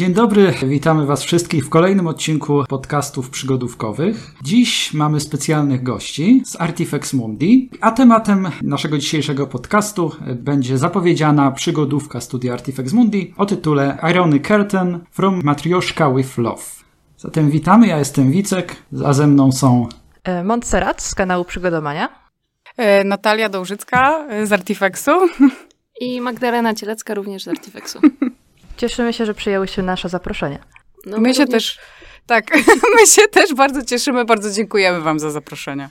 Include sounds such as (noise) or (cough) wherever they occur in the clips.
Dzień dobry, witamy Was wszystkich w kolejnym odcinku podcastów przygodówkowych. Dziś mamy specjalnych gości z Artifex Mundi, a tematem naszego dzisiejszego podcastu będzie zapowiedziana przygodówka studia Artifex Mundi o tytule Irony Curtain from Matrioszka with Love. Zatem witamy, ja jestem Wicek, a ze mną są e, Montserrat z kanału Przygodowania, e, Natalia Dołżycka z Artifexu i Magdalena Cielecka również z Artifexu. (laughs) Cieszymy się, że przyjęłyście nasze zaproszenie. No, my, my się również... też. Tak, (laughs) my się też bardzo cieszymy, bardzo dziękujemy Wam za zaproszenie.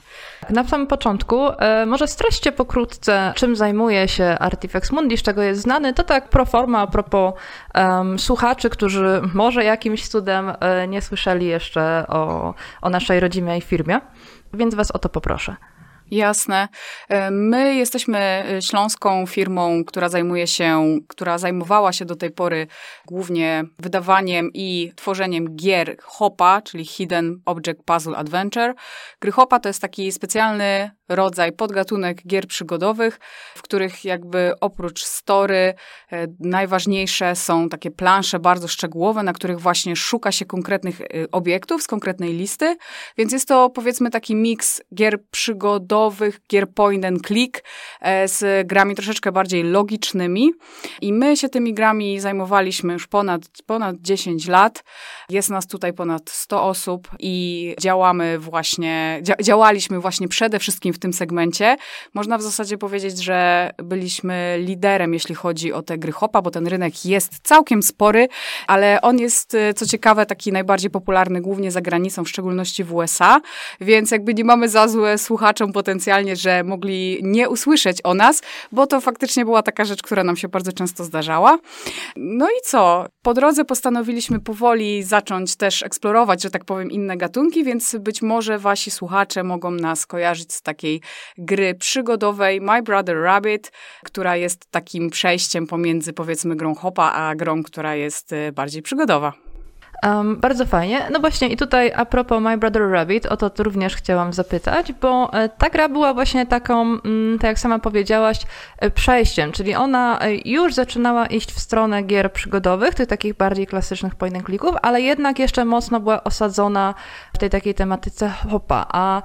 Na samym początku, e, może streście pokrótce, czym zajmuje się Artifex Mundi, z czego jest znany. To tak pro forma a propos um, słuchaczy, którzy może jakimś cudem e, nie słyszeli jeszcze o, o naszej rodzimej firmie, więc Was o to poproszę. Jasne. E, my jesteśmy e, śląską firmą, która zajmuje się, która zajmowała się do tej pory głównie wydawaniem i tworzeniem gier HOPA, czyli Hidden Object Puzzle Adventure. Gry HOPA to jest taki specjalny rodzaj, podgatunek gier przygodowych, w których jakby oprócz story e, najważniejsze są takie plansze bardzo szczegółowe, na których właśnie szuka się konkretnych obiektów z konkretnej listy, więc jest to powiedzmy taki miks gier przygodowych gier point and click e, z grami troszeczkę bardziej logicznymi. I my się tymi grami zajmowaliśmy już ponad, ponad 10 lat. Jest nas tutaj ponad 100 osób i działamy właśnie, dzia działaliśmy właśnie przede wszystkim w tym segmencie. Można w zasadzie powiedzieć, że byliśmy liderem, jeśli chodzi o te gry hopa, bo ten rynek jest całkiem spory, ale on jest, e, co ciekawe, taki najbardziej popularny głównie za granicą, w szczególności w USA, więc jakby nie mamy za złe słuchaczom potencjalnie, że mogli nie usłyszeć o nas, bo to faktycznie była taka rzecz, która nam się bardzo często zdarzała. No i co? Po drodze postanowiliśmy powoli zacząć też eksplorować, że tak powiem, inne gatunki, więc być może wasi słuchacze mogą nas kojarzyć z takiej gry przygodowej My Brother Rabbit, która jest takim przejściem pomiędzy powiedzmy grą hopa, a grą, która jest e, bardziej przygodowa. Um, bardzo fajnie. No właśnie i tutaj a propos My Brother Rabbit, o to również chciałam zapytać, bo e, ta gra była właśnie taką, mm, tak jak sama powiedziałaś, e, przejściem, czyli ona e, już zaczynała iść w stronę gier przygodowych, tych takich bardziej klasycznych point and clicków, ale jednak jeszcze mocno była osadzona w tej takiej tematyce hopa, a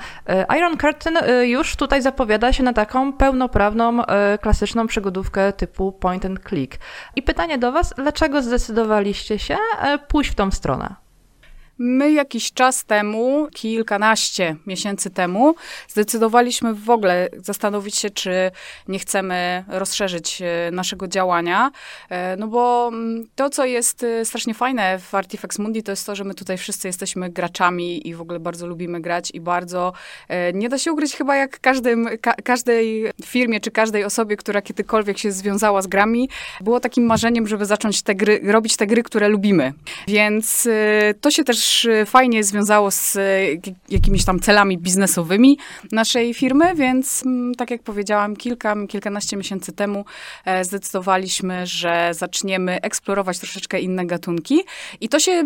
Iron Curtain już tutaj zapowiada się na taką pełnoprawną, klasyczną przygodówkę typu point and click. I pytanie do Was, dlaczego zdecydowaliście się pójść w tą stronę? My jakiś czas temu, kilkanaście miesięcy temu, zdecydowaliśmy w ogóle zastanowić się, czy nie chcemy rozszerzyć e, naszego działania. E, no bo mm, to, co jest e, strasznie fajne w Artifex Mundi, to jest to, że my tutaj wszyscy jesteśmy graczami i w ogóle bardzo lubimy grać i bardzo nie da się ugryźć chyba jak każdym, ka każdej firmie czy każdej osobie, która kiedykolwiek się związała z grami, było takim marzeniem, żeby zacząć te gry, robić te gry, które lubimy. Więc to się też też y, fajnie związało z y, jakimiś tam celami biznesowymi naszej firmy, więc mm, tak jak powiedziałam, kilka, kilkanaście miesięcy temu e, zdecydowaliśmy, że zaczniemy eksplorować troszeczkę inne gatunki. I to się,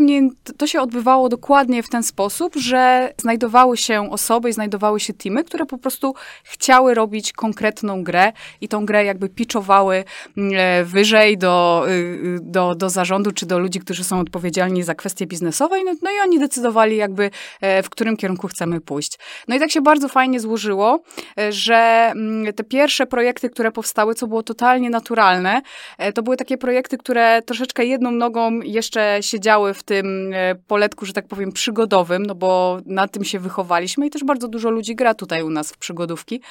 to się odbywało dokładnie w ten sposób, że znajdowały się osoby i znajdowały się teamy, które po prostu chciały robić konkretną grę i tą grę jakby pitchowały mm, e, wyżej do, y, do, do zarządu czy do ludzi, którzy są odpowiedzialni za kwestie biznesowe. No, no i oni decydowali jakby, e, w którym kierunku chcemy pójść. No i tak się bardzo fajnie złożyło, e, że mm, te pierwsze projekty, które powstały, co było totalnie naturalne, e, to były takie projekty, które troszeczkę jedną nogą jeszcze siedziały w tym poletku, że tak powiem, przygodowym, no bo na tym się wychowaliśmy i też bardzo dużo ludzi gra tutaj u nas w przygodówki.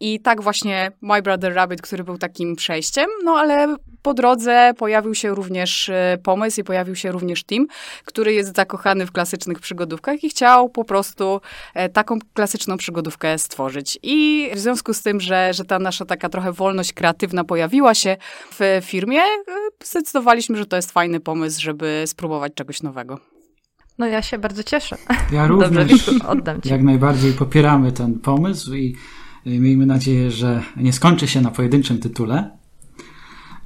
I tak właśnie My Brother Rabbit, który był takim przejściem, no ale po drodze pojawił się również e, pomysł i pojawił się również team, który jest zakochany w klasycznych przygodówkach i chciał po prostu e, taką klasyczną przygodówkę stworzyć. I w związku z tym, że, że ta nasza taka trochę wolność kreatywna pojawiła się w firmie, e, zdecydowaliśmy, że to jest fajny pomysł, żeby spróbować czegoś nowego. No ja się bardzo cieszę. Ja również Dobrze, oddam ci. jak najbardziej popieramy ten pomysł i miejmy nadzieję, że nie skończy się na pojedynczym tytule,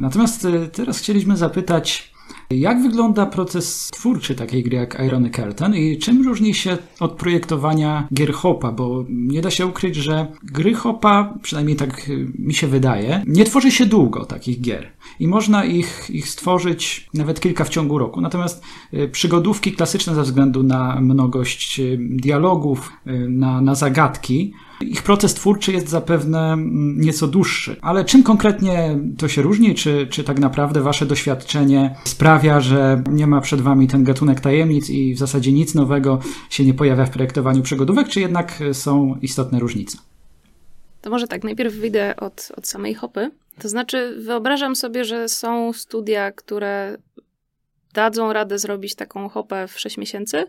Natomiast y, teraz chcieliśmy zapytać, Jak wygląda proces twórczy takiej gry jak Irony Curtain i czym różni się od projektowania gier Hopa? Bo nie da się ukryć, że gry Hopa, przynajmniej tak mi się wydaje, nie tworzy się długo takich gier i można ich, ich stworzyć nawet kilka w ciągu roku. Natomiast y, przygodówki klasyczne ze względu na mnogość y, dialogów, y, na, na zagadki, ich proces twórczy jest zapewne mm, nieco dłuższy. Ale czym konkretnie to się różni? Czy, czy tak naprawdę wasze doświadczenie sprawia, że nie ma przed wami ten gatunek tajemnic i w zasadzie nic nowego się nie pojawia w projektowaniu przygodówek, czy jednak są istotne różnice? To może tak, najpierw wyjdę od, od samej hopy. To znaczy, wyobrażam sobie, że są studia, które dadzą radę zrobić taką hopę w 6 miesięcy,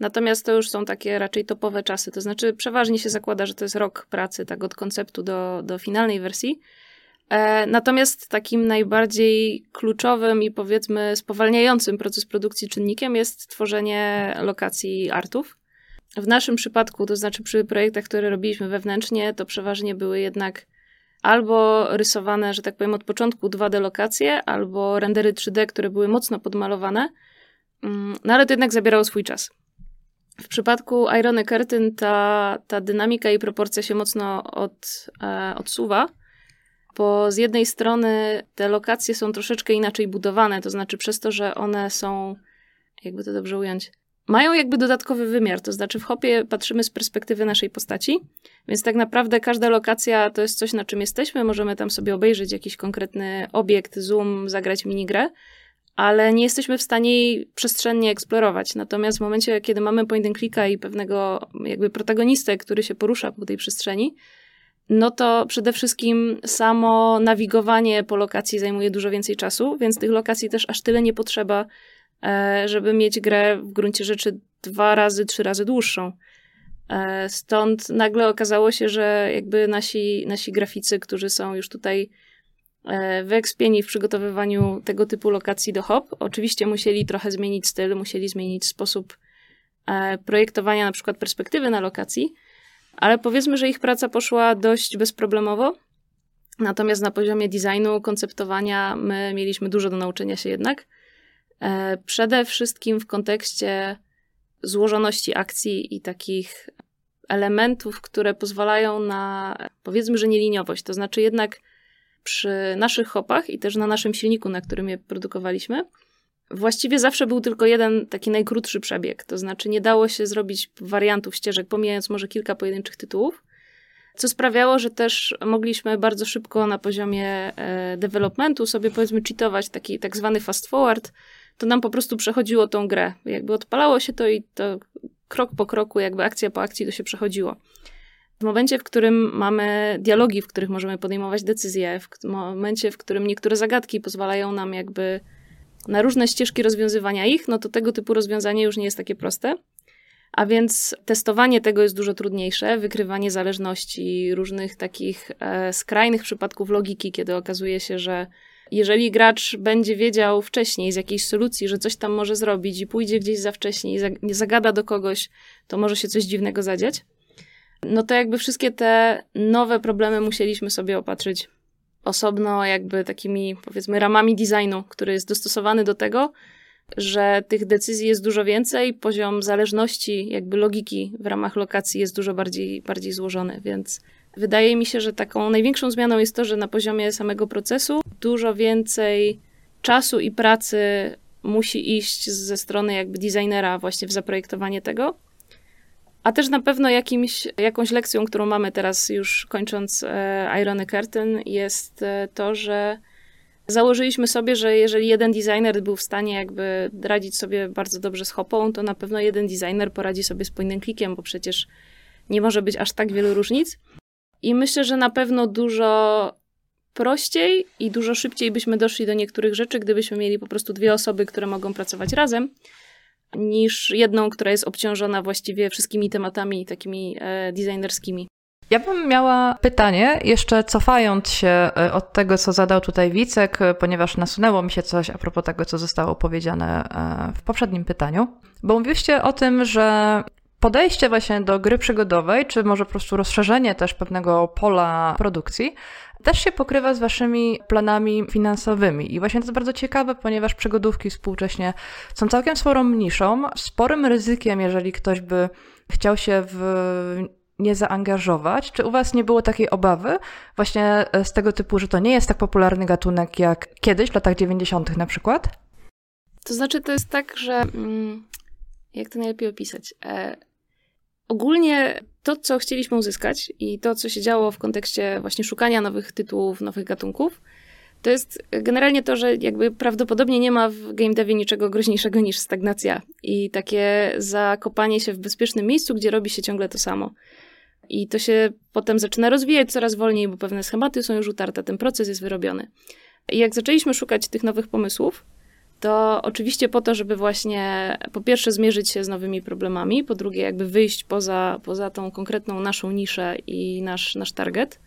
Natomiast to już są takie raczej topowe czasy. To znaczy, przeważnie się zakłada, że to jest rok pracy, tak od konceptu do, do finalnej wersji. E, natomiast takim najbardziej kluczowym i powiedzmy spowalniającym proces produkcji czynnikiem jest tworzenie lokacji artów. W naszym przypadku, to znaczy przy projektach, które robiliśmy wewnętrznie, to przeważnie były jednak albo rysowane, że tak powiem, od początku 2D lokacje, albo rendery 3D, które były mocno podmalowane. Mm, no ale to jednak zabierało swój czas. W przypadku Irony Curtain ta, ta dynamika i proporcja się mocno od, e, odsuwa, bo z jednej strony te lokacje są troszeczkę inaczej budowane, to znaczy przez to, że one są, jakby to dobrze ująć, mają jakby dodatkowy wymiar, to znaczy w hopie patrzymy z perspektywy naszej postaci, więc tak naprawdę każda lokacja to jest coś, na czym jesteśmy, możemy tam sobie obejrzeć jakiś konkretny obiekt, zoom, zagrać minigrę, ale nie jesteśmy w stanie jej przestrzennie eksplorować. Natomiast w momencie, kiedy mamy point and clicka i pewnego jakby protagonistę, który się porusza po tej przestrzeni, no to przede wszystkim samo nawigowanie po lokacji zajmuje dużo więcej czasu, więc tych lokacji też aż tyle nie potrzeba, e, żeby mieć grę w gruncie rzeczy dwa razy, trzy razy dłuższą. E, stąd nagle okazało się, że jakby nasi, nasi graficy, którzy są już tutaj wyekspieni w przygotowywaniu tego typu lokacji do hop. Oczywiście musieli trochę zmienić styl, musieli zmienić sposób e, projektowania na przykład perspektywy na lokacji, ale powiedzmy, że ich praca poszła dość bezproblemowo. Natomiast na poziomie designu, konceptowania my mieliśmy dużo do nauczenia się jednak. E, przede wszystkim w kontekście złożoności akcji i takich elementów, które pozwalają na powiedzmy, że nieliniowość. To znaczy jednak przy naszych hopach i też na naszym silniku, na którym je produkowaliśmy, właściwie zawsze był tylko jeden taki najkrótszy przebieg. To znaczy nie dało się zrobić wariantów ścieżek, pomijając może kilka pojedynczych tytułów, co sprawiało, że też mogliśmy bardzo szybko na poziomie e, developmentu sobie powiedzmy cheatować taki tak zwany fast forward, to nam po prostu przechodziło tą grę. Jakby odpalało się to i to krok po kroku, jakby akcja po akcji to się przechodziło. W momencie, w którym mamy dialogi, w których możemy podejmować decyzje, w momencie, w którym niektóre zagadki pozwalają nam jakby na różne ścieżki rozwiązywania ich, no to tego typu rozwiązanie już nie jest takie proste. A więc testowanie tego jest dużo trudniejsze, wykrywanie zależności, różnych takich e, skrajnych przypadków logiki, kiedy okazuje się, że jeżeli gracz będzie wiedział wcześniej z jakiejś solucji, że coś tam może zrobić i pójdzie gdzieś za wcześnie i zagada do kogoś, to może się coś dziwnego zadziać no to jakby wszystkie te nowe problemy musieliśmy sobie opatrzyć osobno, jakby takimi powiedzmy ramami designu, który jest dostosowany do tego, że tych decyzji jest dużo więcej, poziom zależności, jakby logiki w ramach lokacji jest dużo bardziej, bardziej złożony, więc wydaje mi się, że taką największą zmianą jest to, że na poziomie samego procesu dużo więcej czasu i pracy musi iść ze strony jakby designera właśnie w zaprojektowanie tego, a też na pewno jakimś, jakąś lekcją, którą mamy teraz już kończąc e, Irony Curtain jest e, to, że założyliśmy sobie, że jeżeli jeden designer był w stanie jakby radzić sobie bardzo dobrze z hopą, to na pewno jeden designer poradzi sobie z point clickiem, bo przecież nie może być aż tak wielu różnic. I myślę, że na pewno dużo prościej i dużo szybciej byśmy doszli do niektórych rzeczy, gdybyśmy mieli po prostu dwie osoby, które mogą pracować razem niż jedną, która jest obciążona właściwie wszystkimi tematami takimi e, designerskimi. Ja bym miała pytanie, jeszcze cofając się e, od tego, co zadał tutaj Wicek, e, ponieważ nasunęło mi się coś a propos tego, co zostało powiedziane w poprzednim pytaniu, bo mówiliście o tym, że podejście właśnie do gry przygodowej, czy może po prostu rozszerzenie też pewnego pola produkcji, też się pokrywa z waszymi planami finansowymi. I właśnie to jest bardzo ciekawe, ponieważ przygodówki współcześnie są całkiem sporą niszą, sporym ryzykiem, jeżeli ktoś by chciał się w nie zaangażować. Czy u Was nie było takiej obawy właśnie z tego typu, że to nie jest tak popularny gatunek jak kiedyś, w latach 90. na przykład? To znaczy, to jest tak, że. Mm, jak to najlepiej opisać? Ogólnie to, co chcieliśmy uzyskać i to, co się działo w kontekście właśnie szukania nowych tytułów, nowych gatunków, to jest generalnie to, że jakby prawdopodobnie nie ma w game devie niczego groźniejszego niż stagnacja i takie zakopanie się w bezpiecznym miejscu, gdzie robi się ciągle to samo. I to się potem zaczyna rozwijać coraz wolniej, bo pewne schematy są już utarte, ten proces jest wyrobiony. I jak zaczęliśmy szukać tych nowych pomysłów, to oczywiście po to, żeby właśnie po pierwsze zmierzyć się z nowymi problemami, po drugie jakby wyjść poza, poza tą konkretną naszą niszę i nasz, nasz target.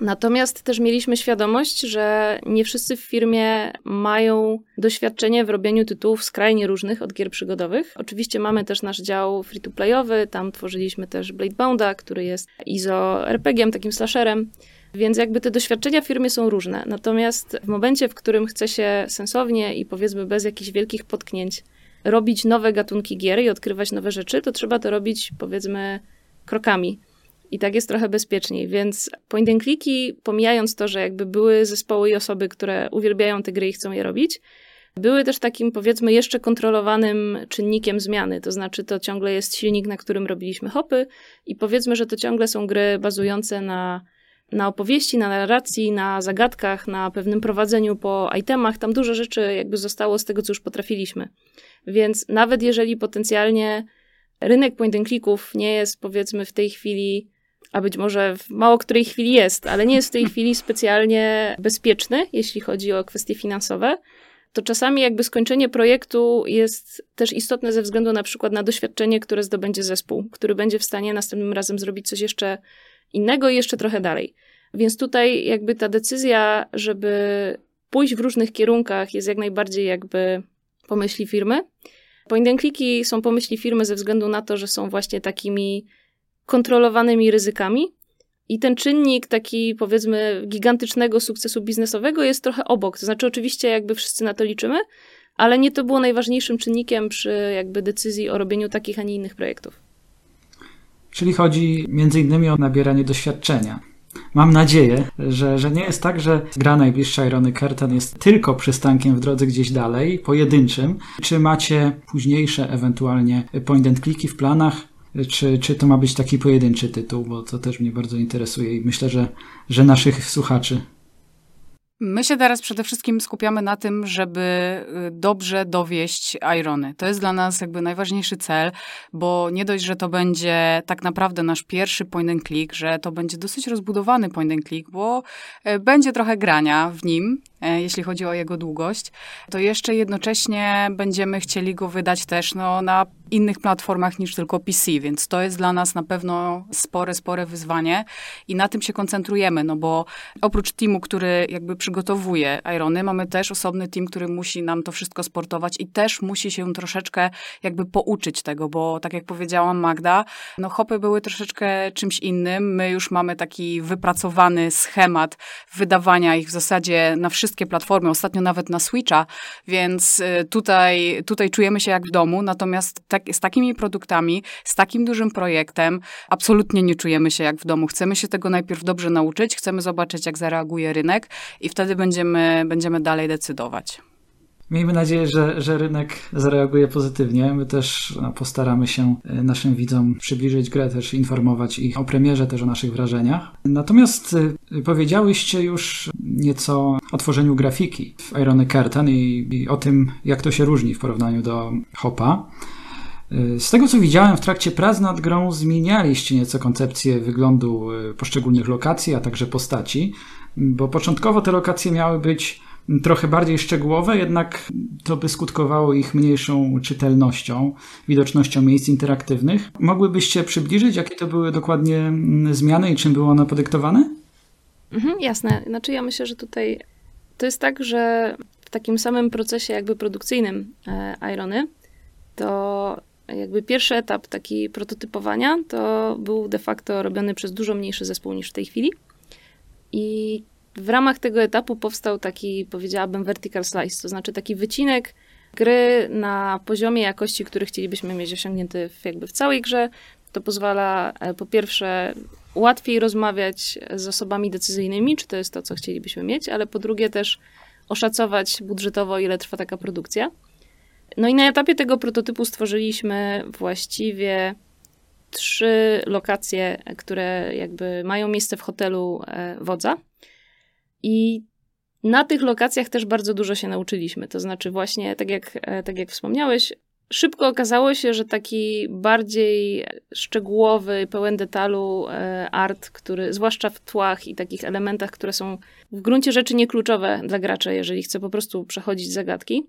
Natomiast też mieliśmy świadomość, że nie wszyscy w firmie mają doświadczenie w robieniu tytułów skrajnie różnych od gier przygodowych. Oczywiście mamy też nasz dział free-to-playowy, tam tworzyliśmy też Bladebounda, który jest ISO RPG-iem, takim slasherem. Więc jakby te doświadczenia w firmie są różne. Natomiast w momencie, w którym chce się sensownie i powiedzmy bez jakichś wielkich potknięć robić nowe gatunki gier i odkrywać nowe rzeczy, to trzeba to robić powiedzmy krokami. I tak jest trochę bezpieczniej, więc point and clicki, pomijając to, że jakby były zespoły i osoby, które uwielbiają te gry i chcą je robić, były też takim powiedzmy jeszcze kontrolowanym czynnikiem zmiany, to znaczy to ciągle jest silnik, na którym robiliśmy hopy i powiedzmy, że to ciągle są gry bazujące na na opowieści, na narracji, na zagadkach, na pewnym prowadzeniu po itemach. Tam dużo rzeczy jakby zostało z tego, co już potrafiliśmy. Więc nawet jeżeli potencjalnie rynek point and clicków nie jest powiedzmy w tej chwili, a być może w mało której chwili jest, ale nie jest w tej chwili specjalnie bezpieczny, jeśli chodzi o kwestie finansowe, to czasami jakby skończenie projektu jest też istotne ze względu na przykład na doświadczenie, które zdobędzie zespół, który będzie w stanie następnym razem zrobić coś jeszcze innego i jeszcze trochę dalej. Więc tutaj jakby ta decyzja, żeby pójść w różnych kierunkach jest jak najbardziej jakby pomyśli firmy. Point and są pomyśli firmy ze względu na to, że są właśnie takimi kontrolowanymi ryzykami. I ten czynnik taki, powiedzmy, gigantycznego sukcesu biznesowego jest trochę obok. To znaczy, oczywiście, jakby wszyscy na to liczymy, ale nie to było najważniejszym czynnikiem przy jakby decyzji o robieniu takich, a nie innych projektów. Czyli chodzi innymi o nabieranie doświadczenia. Mam nadzieję, że, że nie jest tak, że gra najbliższa Irony Kerten jest tylko przystankiem w drodze gdzieś dalej, pojedynczym. Czy macie późniejsze ewentualnie point and clicky w planach? Czy, czy to ma być taki pojedynczy tytuł? Bo to też mnie bardzo interesuje i myślę, że, że naszych słuchaczy My się teraz przede wszystkim skupiamy na tym, żeby y, dobrze dowieść Irony. To jest dla nas jakby najważniejszy cel, bo nie dość, że to będzie tak naprawdę nasz pierwszy point and click, że to będzie dosyć rozbudowany point and click, bo y, będzie trochę grania w nim, jeśli chodzi o jego długość, to jeszcze jednocześnie będziemy chcieli go wydać też no, na innych platformach niż tylko PC, więc to jest dla nas na pewno spore, spore wyzwanie i na tym się koncentrujemy, no bo oprócz teamu, który jakby przygotowuje Irony, mamy też osobny team, który musi nam to wszystko sportować i też musi się troszeczkę jakby pouczyć tego, bo tak jak powiedziałam Magda, no hopy były troszeczkę czymś innym, my już mamy taki wypracowany schemat wydawania ich w zasadzie na wszystkie platformy, ostatnio nawet na Switcha, więc y, tutaj, tutaj czujemy się jak w domu, natomiast tak z takimi produktami, z takim dużym projektem, absolutnie nie czujemy się jak w domu. Chcemy się tego najpierw dobrze nauczyć, chcemy zobaczyć, jak zareaguje rynek i wtedy będziemy, będziemy dalej decydować. Miejmy nadzieję, że, że rynek zareaguje pozytywnie. My też no, postaramy się e, naszym widzom przybliżyć grę, też informować ich o premierze, też o naszych wrażeniach. Natomiast y, powiedziałyście już nieco o tworzeniu grafiki w Irony Curtain i, i o tym, jak to się różni w porównaniu do Hopa. Z tego co widziałem w trakcie prac nad grą, zmienialiście nieco koncepcję wyglądu e, poszczególnych lokacji, a także postaci, bo początkowo te lokacje miały być trochę bardziej szczegółowe, jednak to by skutkowało ich mniejszą czytelnością, widocznością miejsc interaktywnych. Mogłybyście przybliżyć, jakie to były dokładnie zmiany i czym były one podyktowane? Mhm, jasne. Znaczy ja myślę, że tutaj to jest tak, że w takim samym procesie jakby produkcyjnym e, Irony to jakby pierwszy etap taki prototypowania to był de facto robiony przez dużo mniejszy zespół niż w tej chwili. I w ramach tego etapu powstał taki, powiedziałabym, vertical slice, to znaczy taki wycinek gry na poziomie jakości, który chcielibyśmy mieć osiągnięty w, jakby w całej grze. To pozwala e, po pierwsze łatwiej rozmawiać z osobami decyzyjnymi, czy to jest to, co chcielibyśmy mieć, ale po drugie też oszacować budżetowo, ile trwa taka produkcja. No i na etapie tego prototypu stworzyliśmy właściwie trzy lokacje, które jakby mają miejsce w hotelu e, wodza. I na tych lokacjach też bardzo dużo się nauczyliśmy. To znaczy, właśnie, tak jak, e, tak jak wspomniałeś, szybko okazało się, że taki bardziej szczegółowy, pełen detalu e, art, który, zwłaszcza w tłach i takich elementach, które są w gruncie rzeczy niekluczowe dla gracza, jeżeli chce po prostu przechodzić zagadki,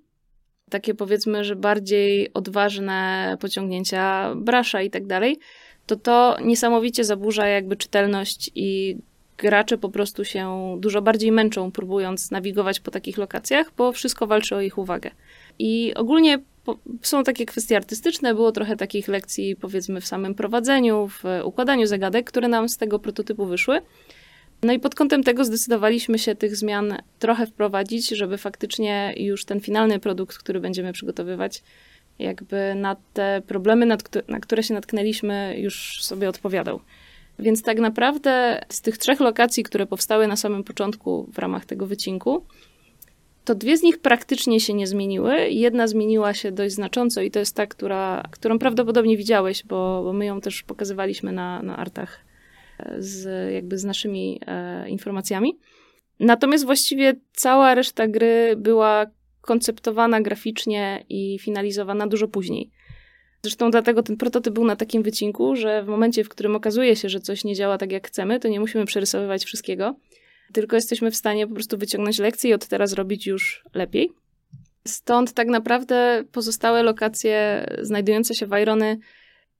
takie powiedzmy, że bardziej odważne pociągnięcia brasza i tak dalej, to to niesamowicie zaburza jakby czytelność i gracze po prostu się dużo bardziej męczą, próbując nawigować po takich lokacjach, bo wszystko walczy o ich uwagę. I ogólnie są takie kwestie artystyczne, było trochę takich lekcji, powiedzmy, w samym prowadzeniu, w układaniu zagadek, które nam z tego prototypu wyszły. No i pod kątem tego zdecydowaliśmy się tych zmian trochę wprowadzić, żeby faktycznie już ten finalny produkt, który będziemy przygotowywać, jakby na te problemy, na które się natknęliśmy, już sobie odpowiadał. Więc tak naprawdę z tych trzech lokacji, które powstały na samym początku w ramach tego wycinku, to dwie z nich praktycznie się nie zmieniły. Jedna zmieniła się dość znacząco i to jest ta, która, którą prawdopodobnie widziałeś, bo, bo my ją też pokazywaliśmy na, na artach e, z, jakby z naszymi e, informacjami. Natomiast właściwie cała reszta gry była konceptowana graficznie i finalizowana dużo później. Zresztą dlatego ten prototyp był na takim wycinku, że w momencie, w którym okazuje się, że coś nie działa tak jak chcemy, to nie musimy przerysowywać wszystkiego, tylko jesteśmy w stanie po prostu wyciągnąć lekcję i od teraz robić już lepiej. Stąd tak naprawdę pozostałe lokacje znajdujące się w Irony,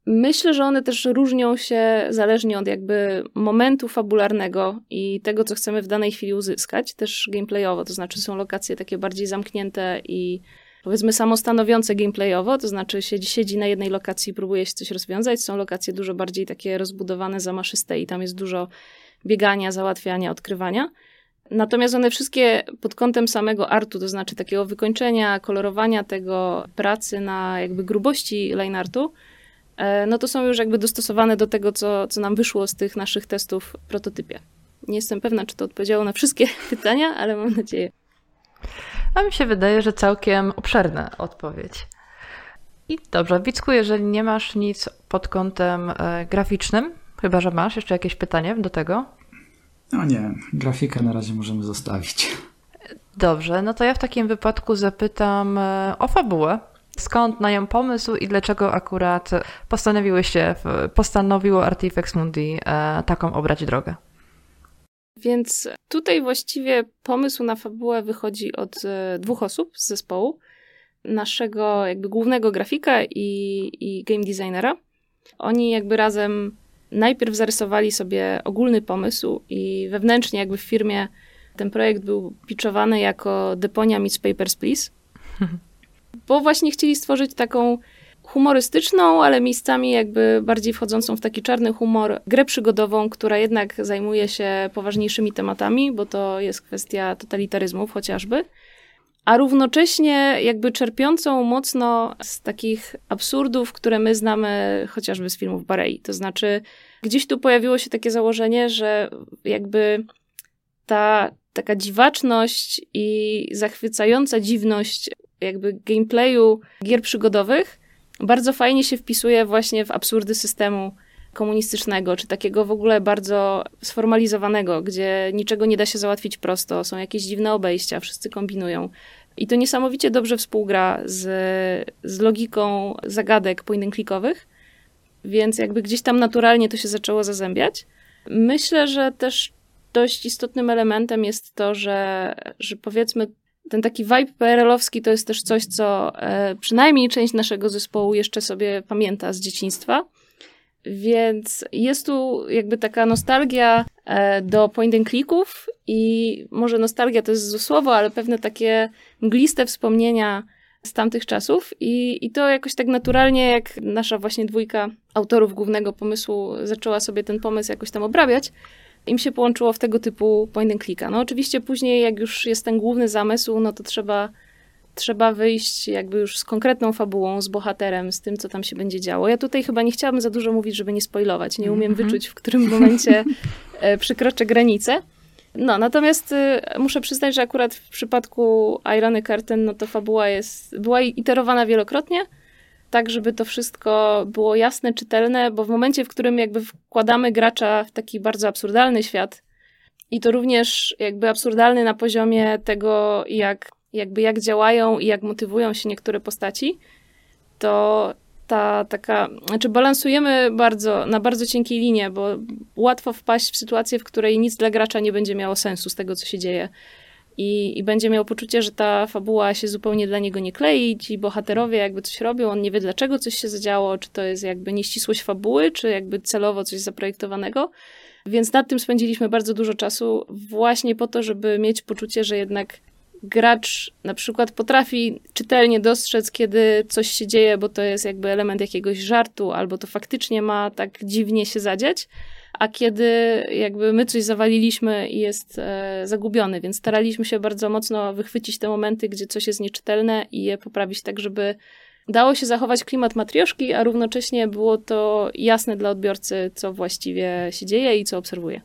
myślę, że one też różnią się zależnie od jakby momentu fabularnego i tego, co chcemy w danej chwili uzyskać, też gameplayowo, to znaczy są lokacje takie bardziej zamknięte i powiedzmy samostanowiące gameplayowo, to znaczy siedzi, siedzi na jednej lokacji i próbuje się coś rozwiązać. Są lokacje dużo bardziej takie rozbudowane, zamaszyste i tam jest dużo biegania, załatwiania, odkrywania. Natomiast one wszystkie pod kątem samego artu, to znaczy takiego wykończenia, kolorowania tego, pracy na jakby grubości line artu, e, no to są już jakby dostosowane do tego, co, co nam wyszło z tych naszych testów w prototypie. Nie jestem pewna, czy to odpowiedziało na wszystkie (laughs) pytania, ale mam nadzieję. A mi się wydaje, że całkiem obszerna odpowiedź. I dobrze, Wicku, jeżeli nie masz nic pod kątem e, graficznym, chyba że masz jeszcze jakieś pytanie do tego? No nie, grafikę na razie możemy zostawić. Dobrze, no to ja w takim wypadku zapytam e, o fabułę. Skąd na nią pomysł i dlaczego akurat postanowiłyście, postanowiło Artifex Mundi e, taką obrać drogę? Więc tutaj właściwie pomysł na fabułę wychodzi od e, dwóch osób z zespołu. Naszego jakby głównego grafika i, i game designera. Oni jakby razem najpierw zarysowali sobie ogólny pomysł i wewnętrznie jakby w firmie ten projekt był pitchowany jako Deponia meets Papers, Please. (laughs) Bo właśnie chcieli stworzyć taką humorystyczną, ale miejscami jakby bardziej wchodzącą w taki czarny humor, grę przygodową, która jednak zajmuje się poważniejszymi tematami, bo to jest kwestia totalitaryzmów chociażby, a równocześnie jakby czerpiącą mocno z takich absurdów, które my znamy chociażby z filmów Barei. To znaczy, gdzieś tu pojawiło się takie założenie, że jakby ta taka dziwaczność i zachwycająca dziwność jakby gameplayu gier przygodowych bardzo fajnie się wpisuje właśnie w absurdy systemu komunistycznego, czy takiego w ogóle bardzo sformalizowanego, gdzie niczego nie da się załatwić prosto, są jakieś dziwne obejścia, wszyscy kombinują. I to niesamowicie dobrze współgra z, z logiką zagadek clickowych, więc jakby gdzieś tam naturalnie to się zaczęło zazębiać. Myślę, że też dość istotnym elementem jest to, że, że powiedzmy ten taki vibe PRL-owski to jest też coś, co e, przynajmniej część naszego zespołu jeszcze sobie pamięta z dzieciństwa. Więc jest tu jakby taka nostalgia e, do point and clicków i może nostalgia to jest złe słowo, ale pewne takie mgliste wspomnienia z tamtych czasów i, i to jakoś tak naturalnie, jak nasza właśnie dwójka autorów głównego pomysłu zaczęła sobie ten pomysł jakoś tam obrabiać, im się połączyło w tego typu point and clicka. No oczywiście później, jak już jest ten główny zamysł, no to trzeba, trzeba wyjść jakby już z konkretną fabułą, z bohaterem, z tym, co tam się będzie działo. Ja tutaj chyba nie chciałabym za dużo mówić, żeby nie spoilować. Nie umiem -hmm. wyczuć, w którym momencie (laughs) e, przekroczę granicę. No, natomiast y, muszę przyznać, że akurat w przypadku Irony Curtain, no to fabuła jest, była iterowana wielokrotnie, tak żeby to wszystko było jasne, czytelne, bo w momencie, w którym jakby wkładamy gracza w taki bardzo absurdalny świat i to również jakby absurdalny na poziomie tego, jak, jakby jak działają i jak motywują się niektóre postaci, to ta taka, znaczy balansujemy bardzo, na bardzo cienkiej linie, bo łatwo wpaść w sytuację, w której nic dla gracza nie będzie miało sensu z tego, co się dzieje. I, I będzie miał poczucie, że ta fabuła się zupełnie dla niego nie klei, ci bohaterowie jakby coś robią, on nie wie dlaczego coś się zadziało, czy to jest jakby nieścisłość fabuły, czy jakby celowo coś zaprojektowanego. Więc nad tym spędziliśmy bardzo dużo czasu, właśnie po to, żeby mieć poczucie, że jednak gracz na przykład potrafi czytelnie dostrzec, kiedy coś się dzieje, bo to jest jakby element jakiegoś żartu, albo to faktycznie ma tak dziwnie się zadziać, a kiedy jakby my coś zawaliliśmy i jest e, zagubiony, więc staraliśmy się bardzo mocno wychwycić te momenty, gdzie coś jest nieczytelne i je poprawić tak, żeby dało się zachować klimat matrioszki, a równocześnie było to jasne dla odbiorcy, co właściwie się dzieje i co obserwuje.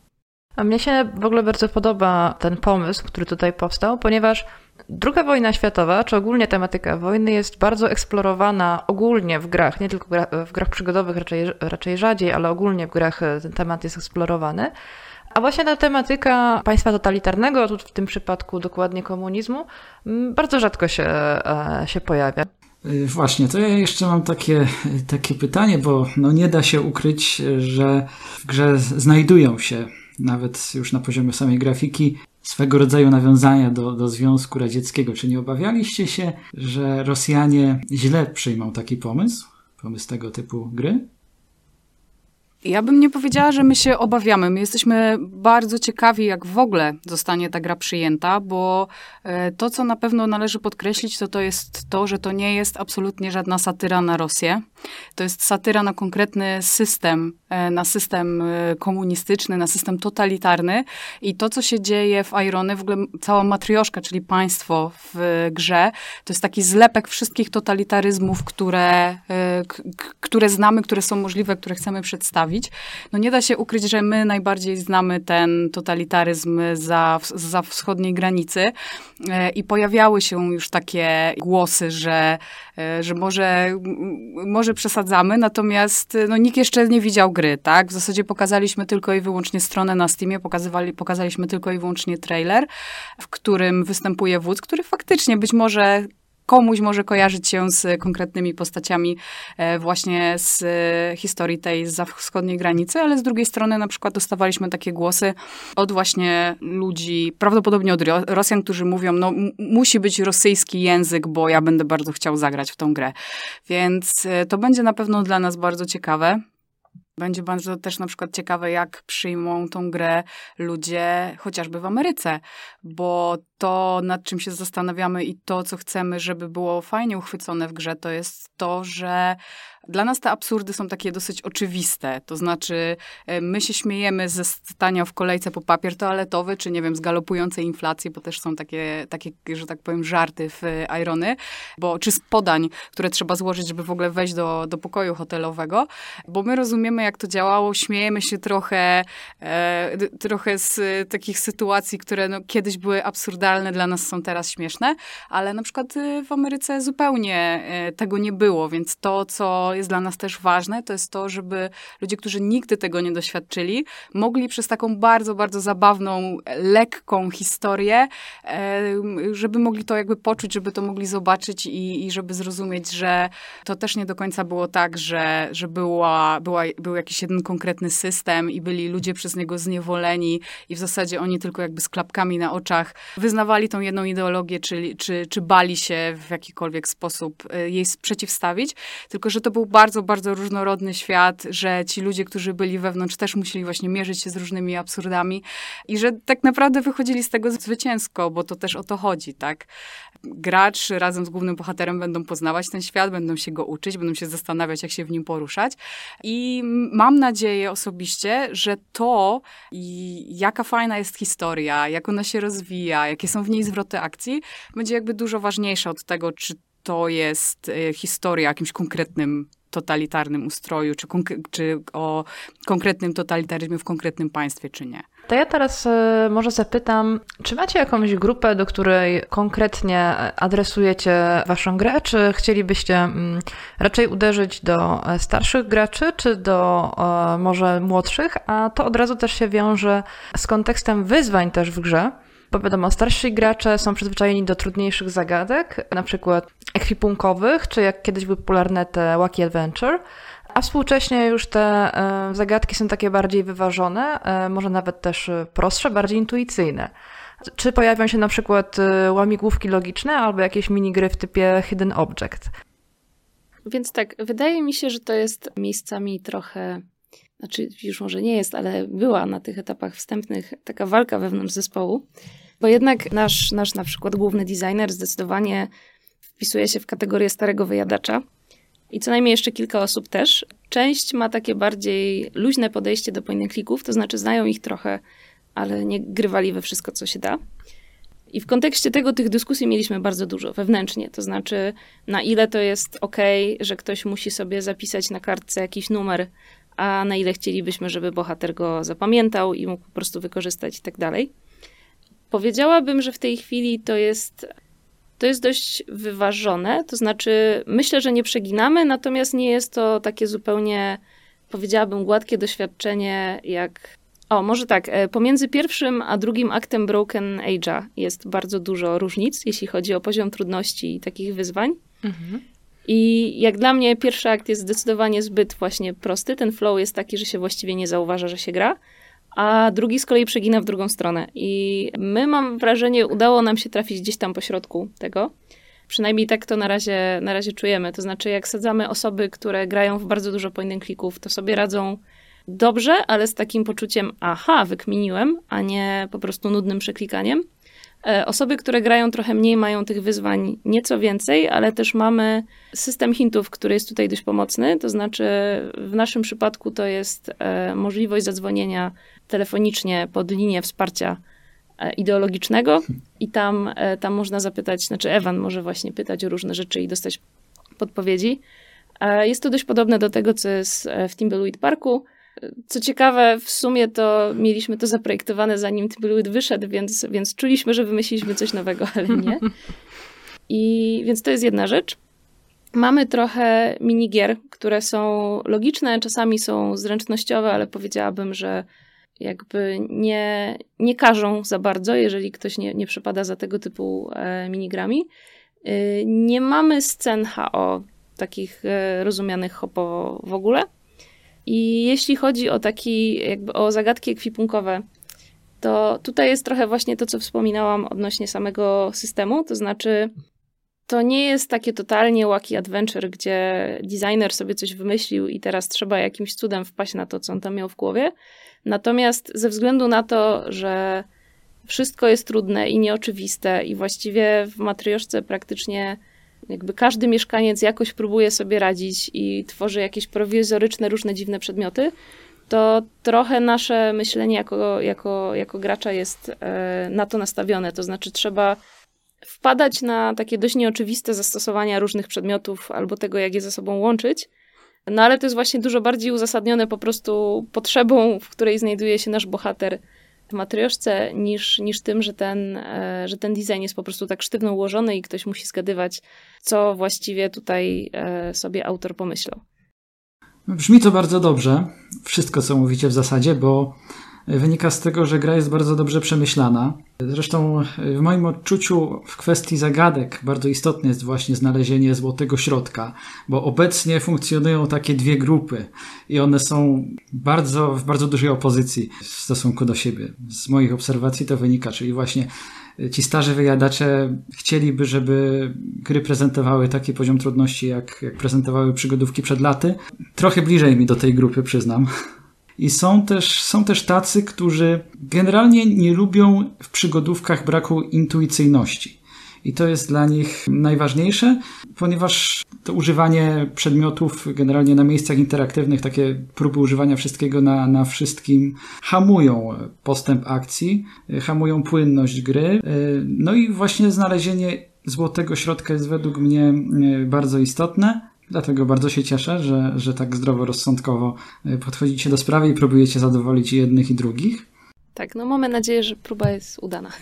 A mnie się w ogóle bardzo podoba ten pomysł, który tutaj powstał, ponieważ Druga wojna światowa, czy ogólnie tematyka wojny jest bardzo eksplorowana ogólnie w grach, nie tylko w grach przygodowych, raczej, raczej rzadziej, ale ogólnie w grach e, ten temat jest eksplorowany. A właśnie ta tematyka państwa totalitarnego, tu w tym przypadku dokładnie komunizmu, bardzo rzadko się, e, się pojawia. Y, właśnie, to ja jeszcze mam takie, takie pytanie, bo no nie da się ukryć, że w grze znajdują się nawet już na poziomie samej grafiki, swego rodzaju nawiązania do, do Związku Radzieckiego. Czy nie obawialiście się, że Rosjanie źle przyjmą taki pomysł, pomysł tego typu gry? Ja bym nie powiedziała, że my się obawiamy. My jesteśmy bardzo ciekawi, jak w ogóle zostanie ta gra przyjęta, bo e, to, co na pewno należy podkreślić, to to jest to, że to nie jest absolutnie żadna satyra na Rosję. To jest satyra na konkretny system, na system e, komunistyczny, na system totalitarny. I to, co się dzieje w Irony, w ogóle cała matrioszka, czyli państwo w grze, to jest taki zlepek wszystkich totalitaryzmów, które, które znamy, które są możliwe, które chcemy przedstawić. No nie da się ukryć, że my najbardziej znamy ten totalitaryzm za, za wschodniej granicy e, i pojawiały się już takie głosy, że, e, że może, może przesadzamy, natomiast no, nikt jeszcze nie widział gry, tak? W zasadzie pokazaliśmy tylko i wyłącznie stronę na Steamie, pokazywali, pokazaliśmy tylko i wyłącznie trailer, w którym występuje wódz, który faktycznie być może komuś może kojarzyć się z konkretnymi postaciami e, właśnie z e, historii tej za wschodniej granicy, ale z drugiej strony na przykład dostawaliśmy takie głosy od właśnie ludzi, prawdopodobnie od Rosjan, którzy mówią, no musi być rosyjski język, bo ja będę bardzo chciał zagrać w tą grę. Więc e, to będzie na pewno dla nas bardzo ciekawe. Będzie bardzo też na przykład ciekawe, jak przyjmą tą grę ludzie chociażby w Ameryce, bo to, nad czym się zastanawiamy i to, co chcemy, żeby było fajnie uchwycone w grze, to jest to, że dla nas te absurdy są takie dosyć oczywiste. To znaczy, e, my się śmiejemy ze stania w kolejce po papier toaletowy, czy nie wiem, z galopującej inflacji, bo też są takie, takie że tak powiem, żarty w Irony, bo, czy z podań, które trzeba złożyć, żeby w ogóle wejść do, do pokoju hotelowego, bo my rozumiemy, jak to działało, śmiejemy się trochę, e, trochę z takich sytuacji, które no, kiedyś były absurdalne, dla nas są teraz śmieszne, ale na przykład y, w Ameryce zupełnie e, tego nie było, więc to, co jest dla nas też ważne, to jest to, żeby ludzie, którzy nigdy tego nie doświadczyli, mogli przez taką bardzo, bardzo zabawną, lekką historię, żeby mogli to jakby poczuć, żeby to mogli zobaczyć i, i żeby zrozumieć, że to też nie do końca było tak, że, że była, była, jakiś jeden konkretny system i byli ludzie przez niego zniewoleni i w zasadzie oni tylko jakby z klapkami na oczach wyznawali tą jedną ideologię, czyli, czy, czy bali się w jakikolwiek sposób e, jej przeciwstawić, tylko że to był bardzo, bardzo różnorodny świat, że ci ludzie, którzy byli wewnątrz, też musieli właśnie mierzyć się z różnymi absurdami i że tak naprawdę wychodzili z tego zwycięsko, bo to też o to chodzi, tak? Gracz razem z głównym bohaterem będą poznawać ten świat, będą się go uczyć, będą się zastanawiać, jak się w nim poruszać i mam nadzieję osobiście, że to, jaka fajna jest historia, jak ona się rozwija, jakie są w niej zwroty akcji, będzie jakby dużo ważniejsze od tego, czy to jest e, historia o jakimś konkretnym totalitarnym ustroju, czy, czy o konkretnym totalitaryzmie w konkretnym państwie, czy nie. To ja teraz e, może zapytam, czy macie jakąś grupę, do której konkretnie adresujecie waszą grę, czy chcielibyście mm, raczej uderzyć do e, starszych graczy, czy do e, może młodszych, a to od razu też się wiąże z kontekstem wyzwań też w grze. Bo wiadomo, starsi gracze są przyzwyczajeni do trudniejszych zagadek, na przykład ekwipunkowych, czy jak kiedyś były popularne te Wacky Adventure, a współcześnie już te e, zagadki są takie bardziej wyważone, e, może nawet też e, prostsze, bardziej intuicyjne. Czy pojawią się na przykład łamigłówki logiczne albo jakieś minigry w typie Hidden Object? Więc tak, wydaje mi się, że to jest miejscami trochę, znaczy już może nie jest, ale była na tych etapach wstępnych taka walka wewnątrz zespołu, bo jednak nasz, nasz na przykład główny designer zdecydowanie wpisuje się w kategorię starego wyjadacza, i co najmniej jeszcze kilka osób też. Część ma takie bardziej luźne podejście do point klików, to znaczy znają ich trochę, ale nie grywali we wszystko, co się da. I w kontekście tego tych dyskusji mieliśmy bardzo dużo wewnętrznie, to znaczy na ile to jest ok, że ktoś musi sobie zapisać na kartce jakiś numer, a na ile chcielibyśmy, żeby bohater go zapamiętał i mógł po prostu wykorzystać i tak dalej. Powiedziałabym, że w tej chwili to jest to jest dość wyważone. To znaczy, myślę, że nie przeginamy, natomiast nie jest to takie zupełnie, powiedziałabym, gładkie doświadczenie, jak. O, może tak. E, pomiędzy pierwszym a drugim aktem Broken Age'a jest bardzo dużo różnic, jeśli chodzi o poziom trudności i takich wyzwań. Mhm. I jak dla mnie pierwszy akt jest zdecydowanie zbyt właśnie prosty. Ten flow jest taki, że się właściwie nie zauważa, że się gra a drugi z kolei przegina w drugą stronę. I my, mam wrażenie, udało nam się trafić gdzieś tam po środku tego. Przynajmniej tak to na razie, na razie czujemy. To znaczy, jak sadzamy osoby, które grają w bardzo dużo point klików, to sobie radzą dobrze, ale z takim poczuciem, aha, wykminiłem, a nie po prostu nudnym przeklikaniem. E, osoby, które grają trochę mniej, mają tych wyzwań nieco więcej, ale też mamy system hintów, który jest tutaj dość pomocny. To znaczy, w naszym przypadku to jest e, możliwość zadzwonienia telefonicznie pod linię wsparcia e, ideologicznego i tam, tam można zapytać, znaczy Ewan może właśnie pytać o różne rzeczy i dostać podpowiedzi. Jest to dość podobne do tego, co jest w Timbleweed Parku. Co ciekawe, w sumie to mieliśmy to zaprojektowane zanim Timbleweed wyszedł, więc, więc czuliśmy, że wymyśliliśmy coś nowego, (laughs) ale nie. I więc to jest jedna rzecz. Mamy trochę minigier, które są logiczne, czasami są zręcznościowe, ale powiedziałabym, że jakby nie, nie każą za bardzo, jeżeli ktoś nie, nie przepada za tego typu e, minigrami. E, nie mamy scen HO, takich e, rozumianych hopo w ogóle. I jeśli chodzi o taki, jakby o zagadki ekwipunkowe, to tutaj jest trochę właśnie to, co wspominałam odnośnie samego systemu, to znaczy to nie jest takie totalnie wacky adventure, gdzie designer sobie coś wymyślił i teraz trzeba jakimś cudem wpaść na to, co on tam miał w głowie. Natomiast ze względu na to, że wszystko jest trudne i nieoczywiste i właściwie w matrioszce praktycznie jakby każdy mieszkaniec jakoś próbuje sobie radzić i tworzy jakieś prowizoryczne, różne dziwne przedmioty, to trochę nasze myślenie jako, jako, jako gracza jest e, na to nastawione. To znaczy, trzeba wpadać na takie dość nieoczywiste zastosowania różnych przedmiotów albo tego, jak je ze sobą łączyć. No ale to jest właśnie dużo bardziej uzasadnione po prostu potrzebą, w której znajduje się nasz bohater w matrioszce, niż, niż tym, że ten, e, że ten design jest po prostu tak sztywno ułożony i ktoś musi zgadywać, co właściwie tutaj e, sobie autor pomyślał. Brzmi to bardzo dobrze, wszystko co mówicie w zasadzie, bo wynika z tego, że gra jest bardzo dobrze przemyślana. Zresztą w moim odczuciu w kwestii zagadek bardzo istotne jest właśnie znalezienie złotego środka, bo obecnie funkcjonują takie dwie grupy i one są bardzo, w bardzo dużej opozycji w stosunku do siebie. Z moich obserwacji to wynika, czyli właśnie ci starzy wyjadacze chcieliby, żeby gry prezentowały taki poziom trudności, jak, jak prezentowały przygodówki przed laty. Trochę bliżej mi do tej grupy, przyznam. I są też, są też tacy, którzy generalnie nie lubią w przygodówkach braku intuicyjności. i to jest dla nich najważniejsze, ponieważ to używanie przedmiotów generalnie na miejscach interaktywnych, takie próby używania wszystkiego na, na wszystkim hamują postęp akcji, hamują płynność gry. No i właśnie znalezienie złotego środka jest według mnie bardzo istotne. Dlatego bardzo się cieszę, że, że tak zdroworozsądkowo podchodzicie do sprawy i próbujecie zadowolić jednych i drugich. Tak, no mamy nadzieję, że próba jest udana. (laughs)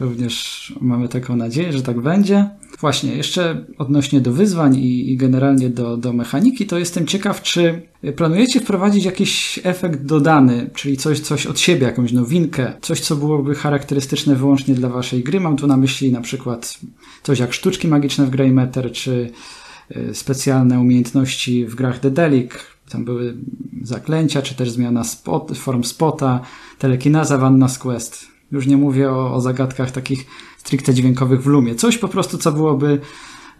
Również mamy taką nadzieję, że tak będzie. Właśnie, jeszcze odnośnie do wyzwań i, i, generalnie do, do mechaniki, to jestem ciekaw, czy planujecie wprowadzić jakiś efekt dodany, czyli coś, coś od siebie, jakąś nowinkę, coś, co byłoby charakterystyczne wyłącznie dla waszej gry. Mam tu na myśli na przykład coś jak sztuczki magiczne w Greymatter, czy specjalne umiejętności w grach Dedelic, tam były zaklęcia, czy też zmiana spot, form spota, telekinaza Vanna's Quest. Już nie mówię o, o zagadkach takich stricte dźwiękowych w Lumie. Coś po prostu, co byłoby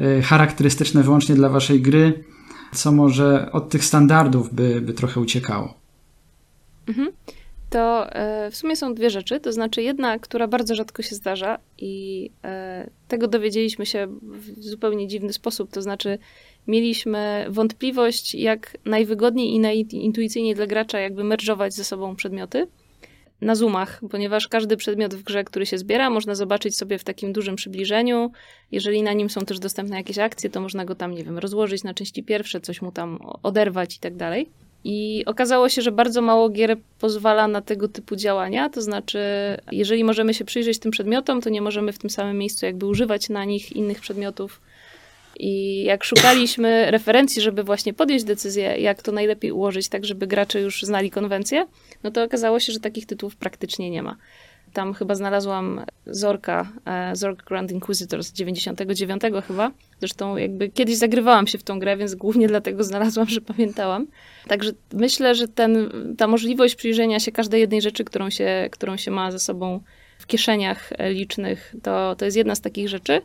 e, charakterystyczne wyłącznie dla waszej gry, co może od tych standardów by, by trochę uciekało. Mhm. To e, w sumie są dwie rzeczy. To znaczy, jedna, która bardzo rzadko się zdarza, i e, tego dowiedzieliśmy się w zupełnie dziwny sposób. To znaczy, mieliśmy wątpliwość, jak najwygodniej i najintuicyjniej dla gracza jakby merdżować ze sobą przedmioty na zoomach, ponieważ każdy przedmiot w grze, który się zbiera, można zobaczyć sobie w takim dużym przybliżeniu. Jeżeli na nim są też dostępne jakieś akcje, to można go tam, nie wiem, rozłożyć na części pierwsze, coś mu tam oderwać i tak dalej. I okazało się, że bardzo mało gier pozwala na tego typu działania, to znaczy, jeżeli możemy się przyjrzeć tym przedmiotom, to nie możemy w tym samym miejscu jakby używać na nich innych przedmiotów i jak szukaliśmy referencji, żeby właśnie podjąć decyzję, jak to najlepiej ułożyć, tak żeby gracze już znali konwencję, no to okazało się, że takich tytułów praktycznie nie ma. Tam chyba znalazłam Zorka, e, Zork Grand Inquisitor z 99 chyba. Zresztą jakby kiedyś zagrywałam się w tą grę, więc głównie dlatego znalazłam, (laughs) że pamiętałam. Także myślę, że ten, ta możliwość przyjrzenia się każdej jednej rzeczy, którą się, którą się ma ze sobą w kieszeniach licznych, to, to jest jedna z takich rzeczy.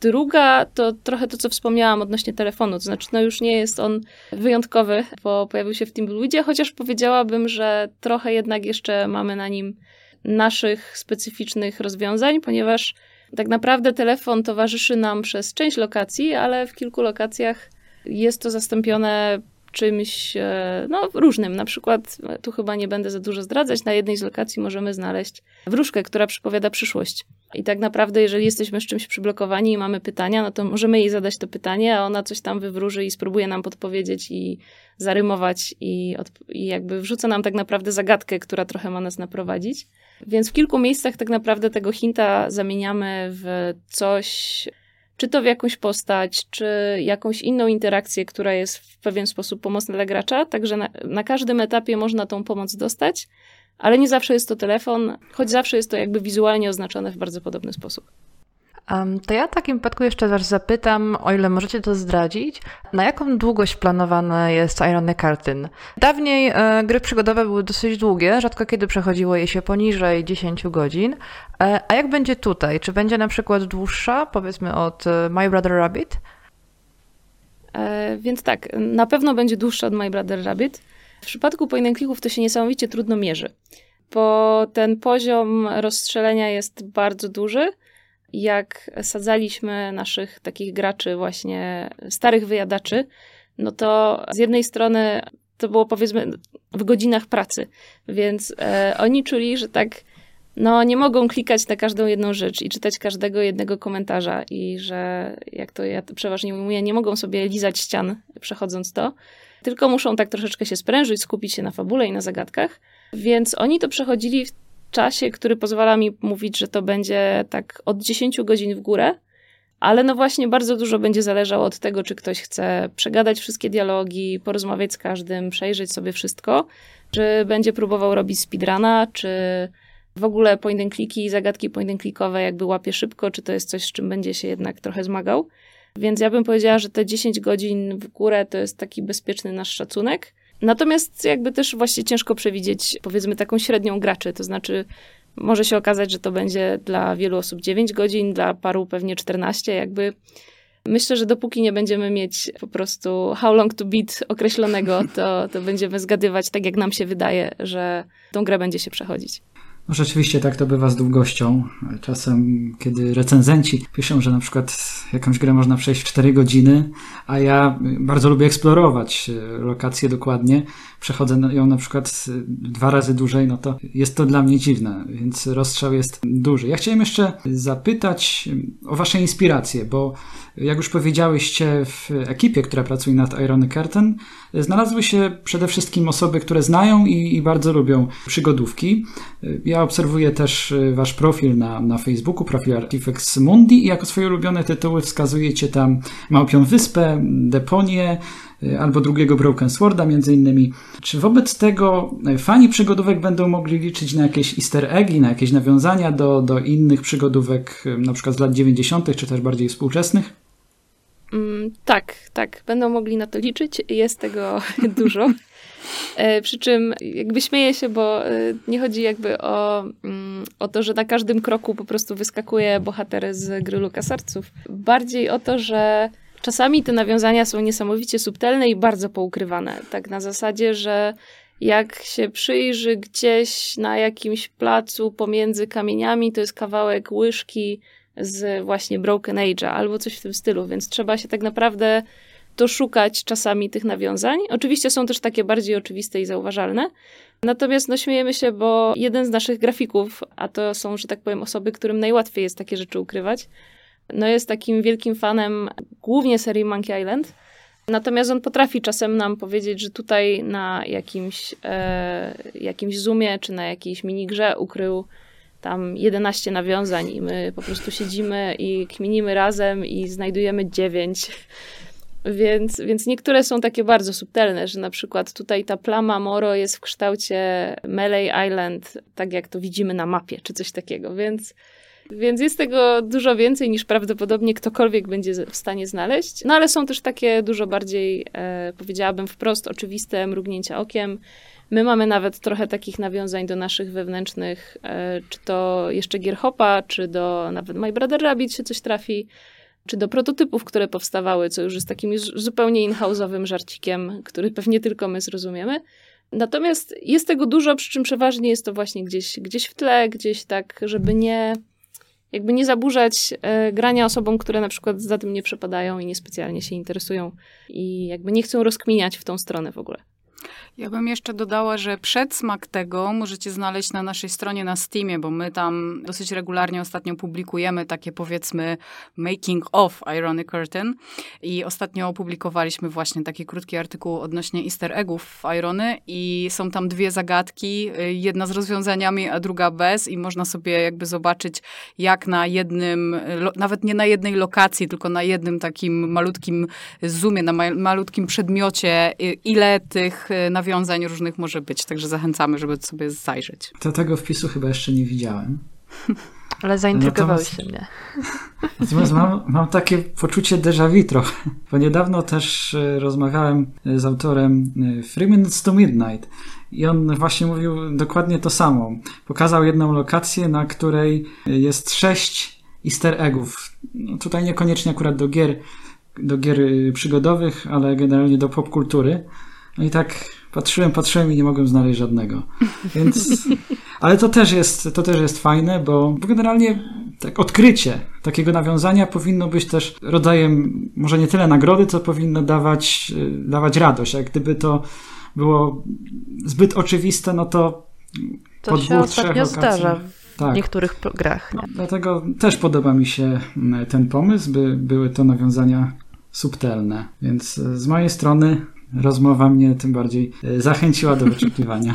Druga to trochę to, co wspomniałam odnośnie telefonu, to znaczy, no już nie jest on wyjątkowy, bo pojawił się w Timbluidzie, chociaż powiedziałabym, że trochę jednak jeszcze mamy na nim naszych specyficznych rozwiązań, ponieważ tak naprawdę telefon towarzyszy nam przez część lokacji, ale w kilku lokacjach jest to zastąpione czymś e, no, różnym. Na przykład, tu chyba nie będę za dużo zdradzać, na jednej z lokacji możemy znaleźć wróżkę, która przypowiada przyszłość. I tak naprawdę, jeżeli jesteśmy z czymś przyblokowani i mamy pytania, no to możemy jej zadać to pytanie, a ona coś tam wywróży i spróbuje nam podpowiedzieć i zarymować i, i jakby wrzuca nam tak naprawdę zagadkę, która trochę ma nas naprowadzić. Więc w kilku miejscach tak naprawdę tego hinta zamieniamy w coś, czy to w jakąś postać, czy jakąś inną interakcję, która jest w pewien sposób pomocna dla gracza. Także na, na każdym etapie można tą pomoc dostać ale nie zawsze jest to telefon, choć zawsze jest to jakby wizualnie oznaczone w bardzo podobny sposób. To ja w takim wypadku jeszcze Was zapytam, o ile możecie to zdradzić, na jaką długość planowane jest Irony Cartyn? Dawniej e, gry przygodowe były dosyć długie, rzadko kiedy przechodziło je się poniżej 10 godzin. E, a jak będzie tutaj? Czy będzie na przykład dłuższa, powiedzmy od e, My Brother Rabbit? Więc tak, na pewno będzie dłuższa od My Brother Rabbit. W przypadku clicków to się niesamowicie trudno mierzy, bo ten poziom rozstrzelenia jest bardzo duży. Jak sadzaliśmy naszych takich graczy, właśnie starych wyjadaczy, no to z jednej strony to było powiedzmy w godzinach pracy, więc e, oni czuli, że tak no nie mogą klikać na każdą jedną rzecz i czytać każdego jednego komentarza i że, jak to ja przeważnie mówię, nie mogą sobie lizać ścian przechodząc to, tylko muszą tak troszeczkę się sprężyć, skupić się na fabule i na zagadkach. Więc oni to przechodzili w czasie, który pozwala mi mówić, że to będzie tak od 10 godzin w górę, ale no właśnie bardzo dużo będzie zależało od tego, czy ktoś chce przegadać wszystkie dialogi, porozmawiać z każdym, przejrzeć sobie wszystko, czy będzie próbował robić speedruna, czy w ogóle point and zagadki point and clickowe jakby łapie szybko, czy to jest coś, z czym będzie się jednak trochę zmagał. Więc ja bym powiedziała, że te 10 godzin w górę to jest taki bezpieczny nasz szacunek. Natomiast jakby też właśnie ciężko przewidzieć, powiedzmy, taką średnią graczy, to znaczy może się okazać, że to będzie dla wielu osób 9 godzin, dla paru pewnie 14, jakby Myślę, że dopóki nie będziemy mieć po prostu how long to beat określonego, to, to będziemy zgadywać tak, jak nam się wydaje, że tą grę będzie się przechodzić. No rzeczywiście tak to bywa z długością. Czasem, kiedy recenzenci piszą, że na przykład jakąś grę można przejść w 4 godziny, a ja bardzo lubię eksplorować e, lokacje dokładnie, przechodzę ją na przykład e, dwa razy dłużej, no to jest to dla mnie dziwne, więc rozstrzał jest duży. Ja chciałem jeszcze zapytać o Wasze inspiracje, bo jak już powiedziałyście, w ekipie, która pracuje nad Irony Curtain, znalazły się przede wszystkim osoby, które znają i, i bardzo lubią przygodówki. Ja obserwuję też wasz profil na, na Facebooku, profil Artifex Mundi i jako swoje ulubione tytuły wskazujecie tam Małpią Wyspę, Deponię, albo drugiego Broken Sworda między innymi. Czy wobec tego fani przygodówek będą mogli liczyć na jakieś easter eggi, na jakieś nawiązania do, do innych przygodówek, na przykład z lat 90., czy też bardziej współczesnych? Mm, tak, tak. Będą mogli na to liczyć. Jest tego (laughs) dużo. E, przy czym jakby śmieję się, bo e, nie chodzi jakby o, mm, o to, że na każdym kroku po prostu wyskakuje bohater z gry LucasArtsów. Bardziej o to, że czasami te nawiązania są niesamowicie subtelne i bardzo poukrywane. Tak na zasadzie, że jak się przyjrzy gdzieś na jakimś placu pomiędzy kamieniami, to jest kawałek łyżki z właśnie Broken Age'a albo coś w tym stylu, więc trzeba się tak naprawdę doszukać czasami tych nawiązań. Oczywiście są też takie bardziej oczywiste i zauważalne. Natomiast no śmiejemy się, bo jeden z naszych grafików, a to są, że tak powiem, osoby, którym najłatwiej jest takie rzeczy ukrywać, no jest takim wielkim fanem głównie serii Monkey Island. Natomiast on potrafi czasem nam powiedzieć, że tutaj na jakimś, e, jakimś zoomie czy na jakiejś minigrze ukrył tam 11 nawiązań i my po prostu siedzimy i kminimy razem i znajdujemy 9. Więc, więc niektóre są takie bardzo subtelne, że na przykład tutaj ta plama Moro jest w kształcie Melee Island, tak jak to widzimy na mapie, czy coś takiego. Więc, więc jest tego dużo więcej niż prawdopodobnie ktokolwiek będzie w stanie znaleźć. No ale są też takie dużo bardziej, e, powiedziałabym wprost, oczywiste mrugnięcia okiem My mamy nawet trochę takich nawiązań do naszych wewnętrznych, e, czy to jeszcze Gierhopa, czy do nawet My Brother Rabbit się coś trafi, czy do prototypów, które powstawały, co już jest takim zupełnie in-house'owym żarcikiem, który pewnie tylko my zrozumiemy. Natomiast jest tego dużo, przy czym przeważnie jest to właśnie gdzieś, gdzieś w tle, gdzieś tak, żeby nie, jakby nie zaburzać e, grania osobom, które na przykład za tym nie przepadają i niespecjalnie się interesują i jakby nie chcą rozkminiać w tą stronę w ogóle. Ja bym jeszcze dodała, że przedsmak tego możecie znaleźć na naszej stronie na Steamie, bo my tam dosyć regularnie ostatnio publikujemy takie powiedzmy making of Ironic Curtain. I ostatnio opublikowaliśmy właśnie taki krótki artykuł odnośnie easter eggów w Irony i są tam dwie zagadki, jedna z rozwiązaniami, a druga bez. I można sobie jakby zobaczyć jak na jednym, nawet nie na jednej lokacji, tylko na jednym takim malutkim zoomie, na malutkim przedmiocie, ile tych nawiązań nawiązań różnych może być, także zachęcamy, żeby sobie zajrzeć. To tego wpisu chyba jeszcze nie widziałem. (laughs) Ale zaintrygowałeś mnie. (laughs) Natomiast mam, mam takie poczucie déjà vu trochę, (laughs) bo niedawno też e, rozmawiałem z autorem Three Minutes to Midnight i on właśnie mówił dokładnie to samo. Pokazał jedną lokację, na której jest sześć easter eggów. No tutaj niekoniecznie akurat do gier, do gier przygodowych, ale generalnie do popkultury. No i tak patrzyłem, patrzyłem i nie mogłem znaleźć żadnego. Więc, (laughs) ale to też jest, to też jest fajne, bo, bo generalnie tak odkrycie takiego nawiązania powinno być też rodzajem, może nie tyle nagrody, co powinno dawać, dawać radość. Jak gdyby to było zbyt oczywiste, no to to po się dwóch, ostatnio zdarza w tak. niektórych grach. No, dlatego też podoba mi się mm, ten pomysł, by były to nawiązania subtelne. Więc z mojej strony rozmowa mnie tym bardziej e, zachęciła do wyczekiwania.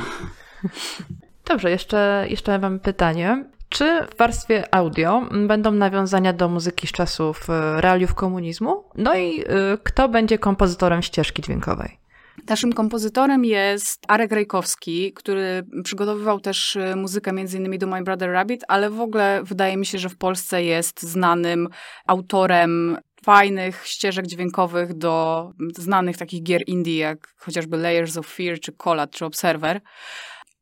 (laughs) Dobrze, jeszcze, jeszcze mam pytanie. Czy w warstwie audio będą nawiązania do muzyki z czasów e, realiów komunizmu? No i e, kto będzie kompozytorem ścieżki dźwiękowej? Naszym kompozytorem jest Arek Rejkowski, który przygotowywał też muzykę między innymi do My Brother Rabbit, ale w ogóle wydaje mi się, że w Polsce jest znanym autorem fajnych ścieżek dźwiękowych do znanych takich gier indie, jak chociażby Layers of Fear, czy Collad, czy Observer.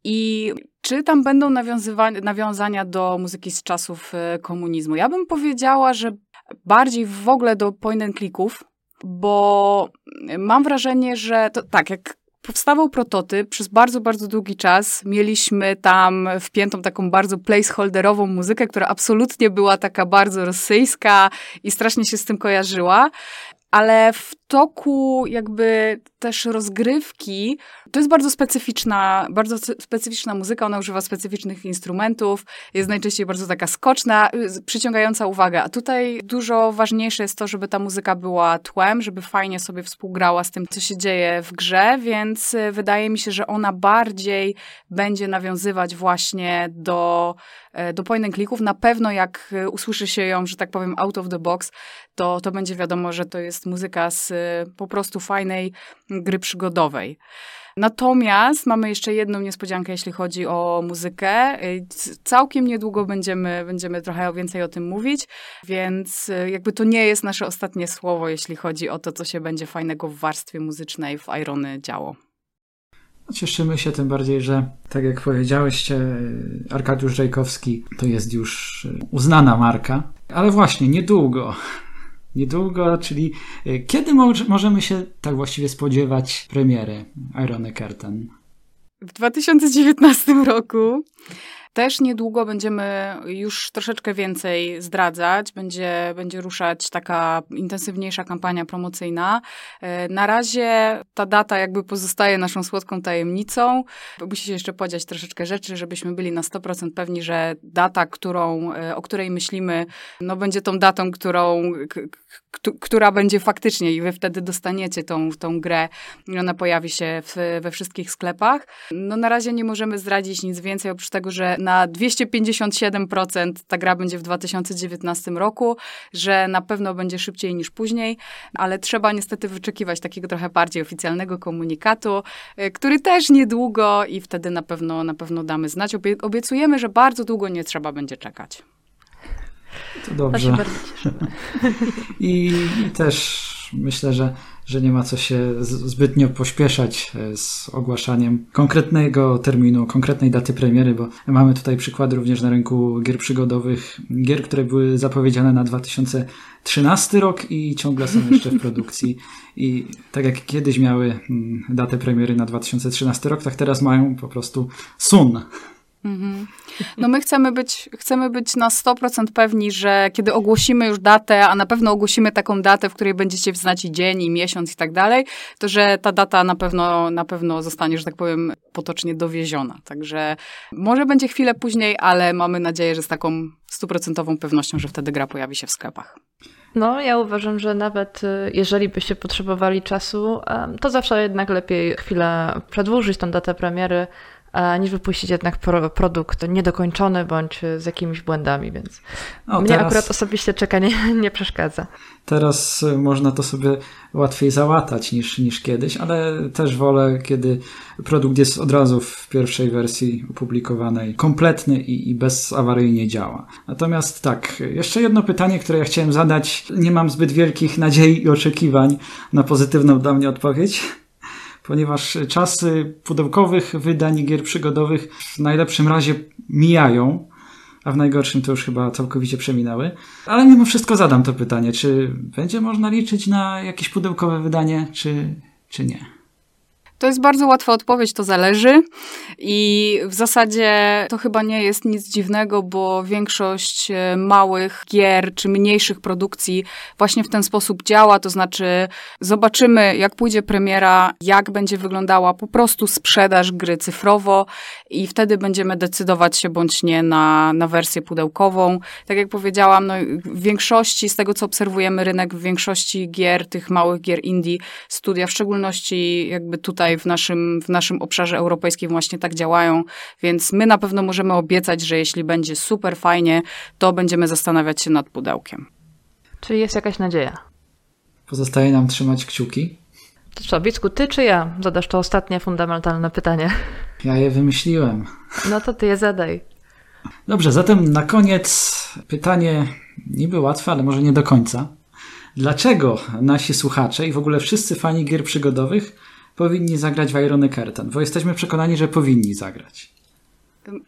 I czy tam będą nawiązania do muzyki z czasów e, komunizmu? Ja bym powiedziała, że bardziej w ogóle do point and clicków, bo mam wrażenie, że to, tak, jak powstawał prototyp, przez bardzo, bardzo długi czas. Mieliśmy tam wpiętą taką bardzo placeholderową muzykę, która absolutnie była taka bardzo rosyjska i strasznie się z tym kojarzyła. Ale w toku jakby też rozgrywki to jest bardzo specyficzna, bardzo specyficzna muzyka, ona używa specyficznych instrumentów, jest najczęściej bardzo taka skoczna, przyciągająca uwagę. A tutaj dużo ważniejsze jest to, żeby ta muzyka była tłem, żeby fajnie sobie współgrała z tym, co się dzieje w grze, więc y, wydaje mi się, że ona bardziej będzie nawiązywać właśnie do, e, do point and clicków. Na pewno jak y, usłyszy się ją, że tak powiem, out of the box, to, to będzie wiadomo, że to jest muzyka z po prostu fajnej gry przygodowej. Natomiast mamy jeszcze jedną niespodziankę, jeśli chodzi o muzykę. Całkiem niedługo będziemy, będziemy trochę więcej o tym mówić, więc y, jakby to nie jest nasze ostatnie słowo, jeśli chodzi o to, co się będzie fajnego w warstwie muzycznej w Irony działo. No, cieszymy się tym bardziej, że tak jak powiedziałeś, Arkadiusz Żajkowski to jest już uznana marka, ale właśnie niedługo niedługo, czyli e, kiedy możemy się tak właściwie spodziewać premiery Irony Curtain? W 2019 roku też niedługo będziemy już troszeczkę więcej zdradzać. Będzie, będzie ruszać taka intensywniejsza kampania promocyjna. E, na razie ta data jakby pozostaje naszą słodką tajemnicą. Musi się jeszcze podziać troszeczkę rzeczy, żebyśmy byli na 100% pewni, że data, którą, e, o której myślimy, no będzie tą datą, którą, która będzie faktycznie i wy wtedy dostaniecie tą, tą grę i ona pojawi się w, we wszystkich sklepach. No na razie nie możemy zdradzić nic więcej, oprócz tego, że na 257% ta gra będzie w 2019 roku, że na pewno będzie szybciej niż później, ale trzeba niestety wyczekiwać takiego trochę bardziej oficjalnego komunikatu, y, który też niedługo i wtedy na pewno, na pewno damy znać. Obiecujemy, że bardzo długo nie trzeba będzie czekać. To dobrze. (laughs) I, I też myślę, że że nie ma co się zbytnio pośpieszać e, z ogłaszaniem konkretnego terminu, konkretnej daty premiery, bo mamy tutaj przykłady również na rynku gier przygodowych, gier, które były zapowiedziane na 2013 rok i ciągle są jeszcze w (laughs) produkcji. I tak jak kiedyś miały mm, datę premiery na 2013 rok, tak teraz mają po prostu sun. Mhm. No my chcemy być, chcemy być na 100% pewni, że kiedy ogłosimy już datę, a na pewno ogłosimy taką datę, w której będziecie znać i dzień, i miesiąc i tak dalej, to że ta data na pewno, na pewno zostanie, że tak powiem, potocznie dowieziona. Także może będzie chwilę później, ale mamy nadzieję, że z taką stuprocentową pewnością, że wtedy gra pojawi się w sklepach. No, ja uważam, że nawet y, jeżeli byście potrzebowali czasu, to zawsze jednak lepiej chwilę przedłużyć tą datę premiery, niż wypuścić jednak pro, produkt niedokończony bądź z jakimiś błędami, więc mnie teraz, akurat osobiście czekanie (laughs) nie przeszkadza. Teraz y, można to sobie łatwiej załatać niż, niż kiedyś, ale też wolę, kiedy produkt jest od razu w pierwszej wersji opublikowanej kompletny i, i bezawaryjnie działa. Natomiast tak, jeszcze jedno pytanie, które ja chciałem zadać. Nie mam zbyt wielkich nadziei i oczekiwań na pozytywną dla mnie odpowiedź ponieważ czasy pudełkowych wydań gier przygodowych w najlepszym razie mijają, a w najgorszym to już chyba całkowicie przeminęły. Ale mimo wszystko zadam to pytanie, czy będzie można liczyć na jakieś pudełkowe wydanie, czy, czy nie? To jest bardzo łatwa odpowiedź, to zależy. I w zasadzie to chyba nie jest nic dziwnego, bo większość e, małych gier czy mniejszych produkcji właśnie w ten sposób działa. To znaczy, zobaczymy, jak pójdzie premiera, jak będzie wyglądała po prostu sprzedaż gry cyfrowo, i wtedy będziemy decydować się bądź nie na, na wersję pudełkową. Tak jak powiedziałam, no, w większości, z tego co obserwujemy rynek, w większości gier, tych małych gier indie, studia, w szczególności jakby tutaj tutaj w naszym, w naszym obszarze europejskim właśnie tak działają, więc my na pewno możemy obiecać, że jeśli będzie super fajnie, to będziemy zastanawiać się nad pudełkiem. Czyli jest jakaś nadzieja. Pozostaje nam trzymać kciuki. To co, Wicku, ty czy ja zadasz to ostatnie fundamentalne pytanie? Ja je wymyśliłem. No to ty je zadaj. Dobrze, zatem na koniec pytanie niby łatwe, ale może nie do końca. Dlaczego nasi słuchacze i w ogóle wszyscy fani gier przygodowych powinni zagrać w Irony Curtain, bo jesteśmy przekonani, że powinni zagrać.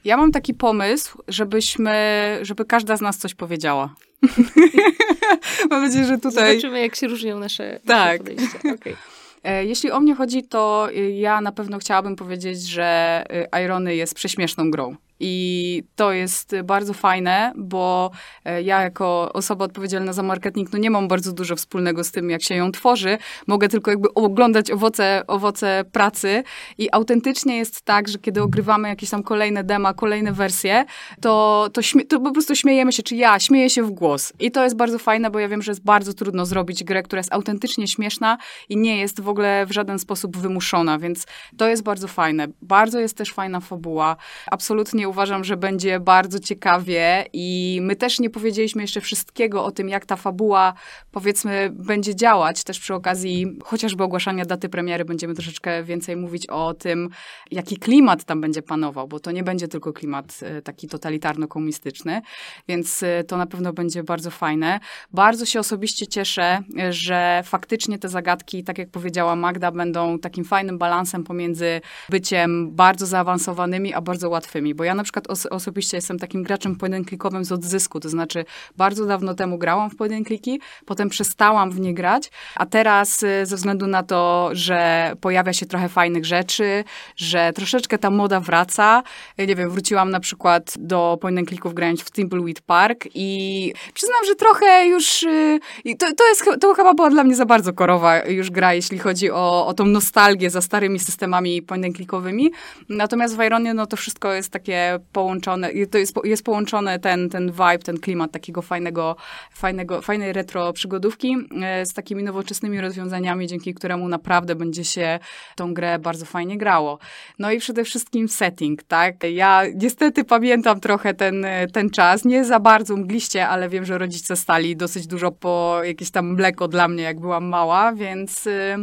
Ja mam taki pomysł, żebyśmy, żeby każda z nas coś powiedziała. (laughs) mam nadzieję, że tutaj... Zobaczymy, jak się różnią nasze, tak. nasze podejścia. (laughs) Okay. E, jeśli o mnie chodzi, to ja na pewno chciałabym powiedzieć, że y, Irony jest prześmieszną grą. I to jest bardzo fajne, bo e, ja jako osoba odpowiedzialna za marketing, no nie mam bardzo dużo wspólnego z tym, jak się ją tworzy. Mogę tylko jakby oglądać owoce, owoce pracy i autentycznie jest tak, że kiedy ogrywamy jakieś tam kolejne dema, kolejne wersje, to, to, to po prostu śmiejemy się, czy ja śmieję się w głos. I to jest bardzo fajne, bo ja wiem, że jest bardzo trudno zrobić grę, która jest autentycznie śmieszna i nie jest w ogóle w żaden sposób wymuszona, więc to jest bardzo fajne. Bardzo jest też fajna fabuła. Absolutnie uważam, że będzie bardzo ciekawie i my też nie powiedzieliśmy jeszcze wszystkiego o tym, jak ta fabuła, powiedzmy, będzie działać. Też przy okazji chociażby ogłaszania daty premiery będziemy troszeczkę więcej mówić o tym, jaki klimat tam będzie panował, bo to nie będzie tylko klimat e, taki totalitarno-komunistyczny, więc e, to na pewno będzie bardzo fajne. Bardzo się osobiście cieszę, e, że faktycznie te zagadki, tak jak powiedziała Magda, będą takim fajnym balansem pomiędzy byciem bardzo zaawansowanymi, a bardzo łatwymi, bo ja na przykład os osobiście jestem takim graczem pojedynklikowym z odzysku, to znaczy bardzo dawno temu grałam w pojedynkliki, potem przestałam w nie grać, a teraz y, ze względu na to, że pojawia się trochę fajnych rzeczy, że troszeczkę ta moda wraca, y, nie wiem, wróciłam na przykład do pojedynklików grając w Thimbleweed Park i przyznam, że trochę już y, to, to, jest, to chyba była dla mnie za bardzo korowa już gra, jeśli chodzi o, o tą nostalgię za starymi systemami pojedynklikowymi, natomiast w Ironie no to wszystko jest takie połączone, to jest, jest połączony ten, ten vibe, ten klimat takiego fajnego, fajnego, fajnej retro przygodówki e, z takimi nowoczesnymi rozwiązaniami, dzięki któremu naprawdę będzie się tą grę bardzo fajnie grało. No i przede wszystkim setting, tak? Ja niestety pamiętam trochę ten, ten czas, nie za bardzo mgliście, ale wiem, że rodzice stali dosyć dużo po jakieś tam mleko dla mnie, jak byłam mała, więc y,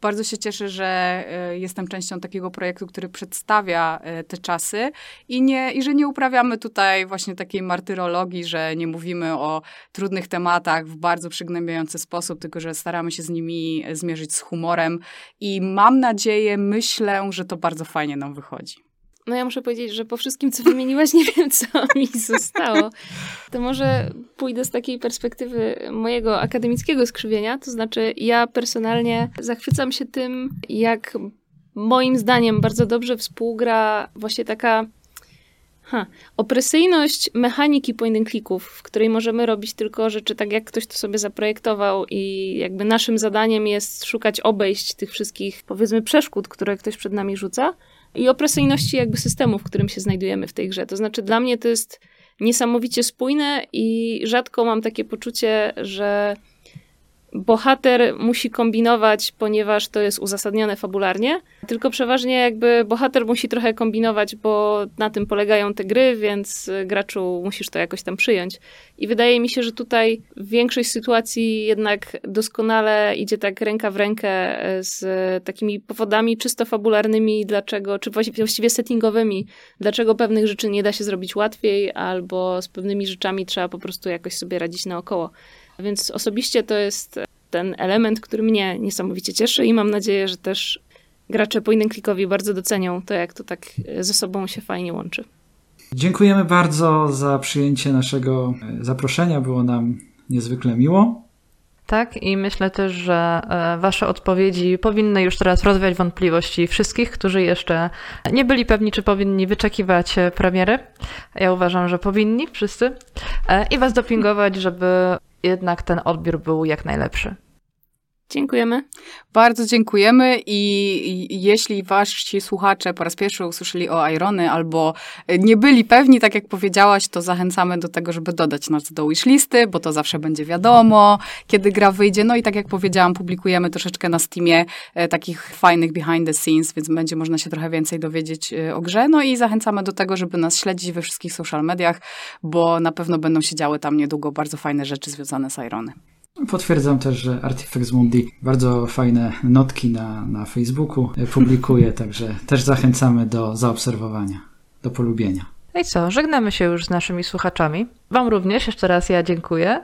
bardzo się cieszę, że y, jestem częścią takiego projektu, który przedstawia y, te czasy i, nie, i że nie uprawiamy tutaj właśnie takiej martyrologii, że nie mówimy o trudnych tematach w bardzo przygnębiający sposób, tylko że staramy się z nimi zmierzyć z humorem i mam nadzieję, myślę, że to bardzo fajnie nam wychodzi. No ja muszę powiedzieć, że po wszystkim, co wymieniłaś, nie wiem, co mi zostało. To może pójdę z takiej perspektywy mojego akademickiego skrzywienia. To znaczy, ja personalnie zachwycam się tym, jak moim zdaniem bardzo dobrze współgra właśnie taka Ha. Opresyjność mechaniki point and clicków, w której możemy robić tylko rzeczy tak, jak ktoś to sobie zaprojektował i jakby naszym zadaniem jest szukać obejść tych wszystkich, powiedzmy, przeszkód, które ktoś przed nami rzuca i opresyjności jakby systemu, w którym się znajdujemy w tej grze. To znaczy dla mnie to jest niesamowicie spójne i rzadko mam takie poczucie, że bohater musi kombinować, ponieważ to jest uzasadnione fabularnie, tylko przeważnie jakby bohater musi trochę kombinować, bo na tym polegają te gry, więc graczu musisz to jakoś tam przyjąć. I wydaje mi się, że tutaj większość sytuacji jednak doskonale idzie tak ręka w rękę z takimi powodami czysto fabularnymi, dlaczego, czy właściwie settingowymi, dlaczego pewnych rzeczy nie da się zrobić łatwiej, albo z pewnymi rzeczami trzeba po prostu jakoś sobie radzić naokoło. Więc osobiście to jest ten element, który mnie niesamowicie cieszy i mam nadzieję, że też gracze pojedynklikowi bardzo docenią to, jak to tak ze sobą się fajnie łączy. Dziękujemy bardzo za przyjęcie naszego e, zaproszenia. Było nam niezwykle miło. Tak, i myślę też, że e, Wasze odpowiedzi powinny już teraz rozwiać wątpliwości wszystkich, którzy jeszcze nie byli pewni, czy powinni wyczekiwać e, premiery. Ja uważam, że powinni wszyscy. I Was dopingować, żeby jednak ten odbiór był jak najlepszy. Dziękujemy. Bardzo dziękujemy i jeśli wasi słuchacze po raz pierwszy usłyszeli o Irony albo nie byli pewni, tak jak powiedziałaś, to zachęcamy do tego, żeby dodać nas do wishlisty, bo to zawsze będzie wiadomo, kiedy gra wyjdzie. No i tak jak powiedziałam, publikujemy troszeczkę na Steamie e, takich fajnych behind the scenes, więc będzie można się trochę więcej dowiedzieć e, o grze. No i zachęcamy do tego, żeby nas śledzić we wszystkich social mediach, bo na pewno będą się działy tam niedługo bardzo fajne rzeczy związane z Irony. Potwierdzam też, że Artifex Mundi bardzo fajne notki na, na Facebooku publikuje, (laughs) także też zachęcamy do zaobserwowania, do polubienia. No i co, żegnamy się już z naszymi słuchaczami. Wam również jeszcze raz ja dziękuję.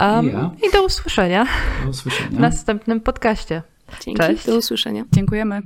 Um, I, ja. I do usłyszenia. Do usłyszenia. W następnym podcaście. Dzięki, Cześć. do usłyszenia. Dziękujemy.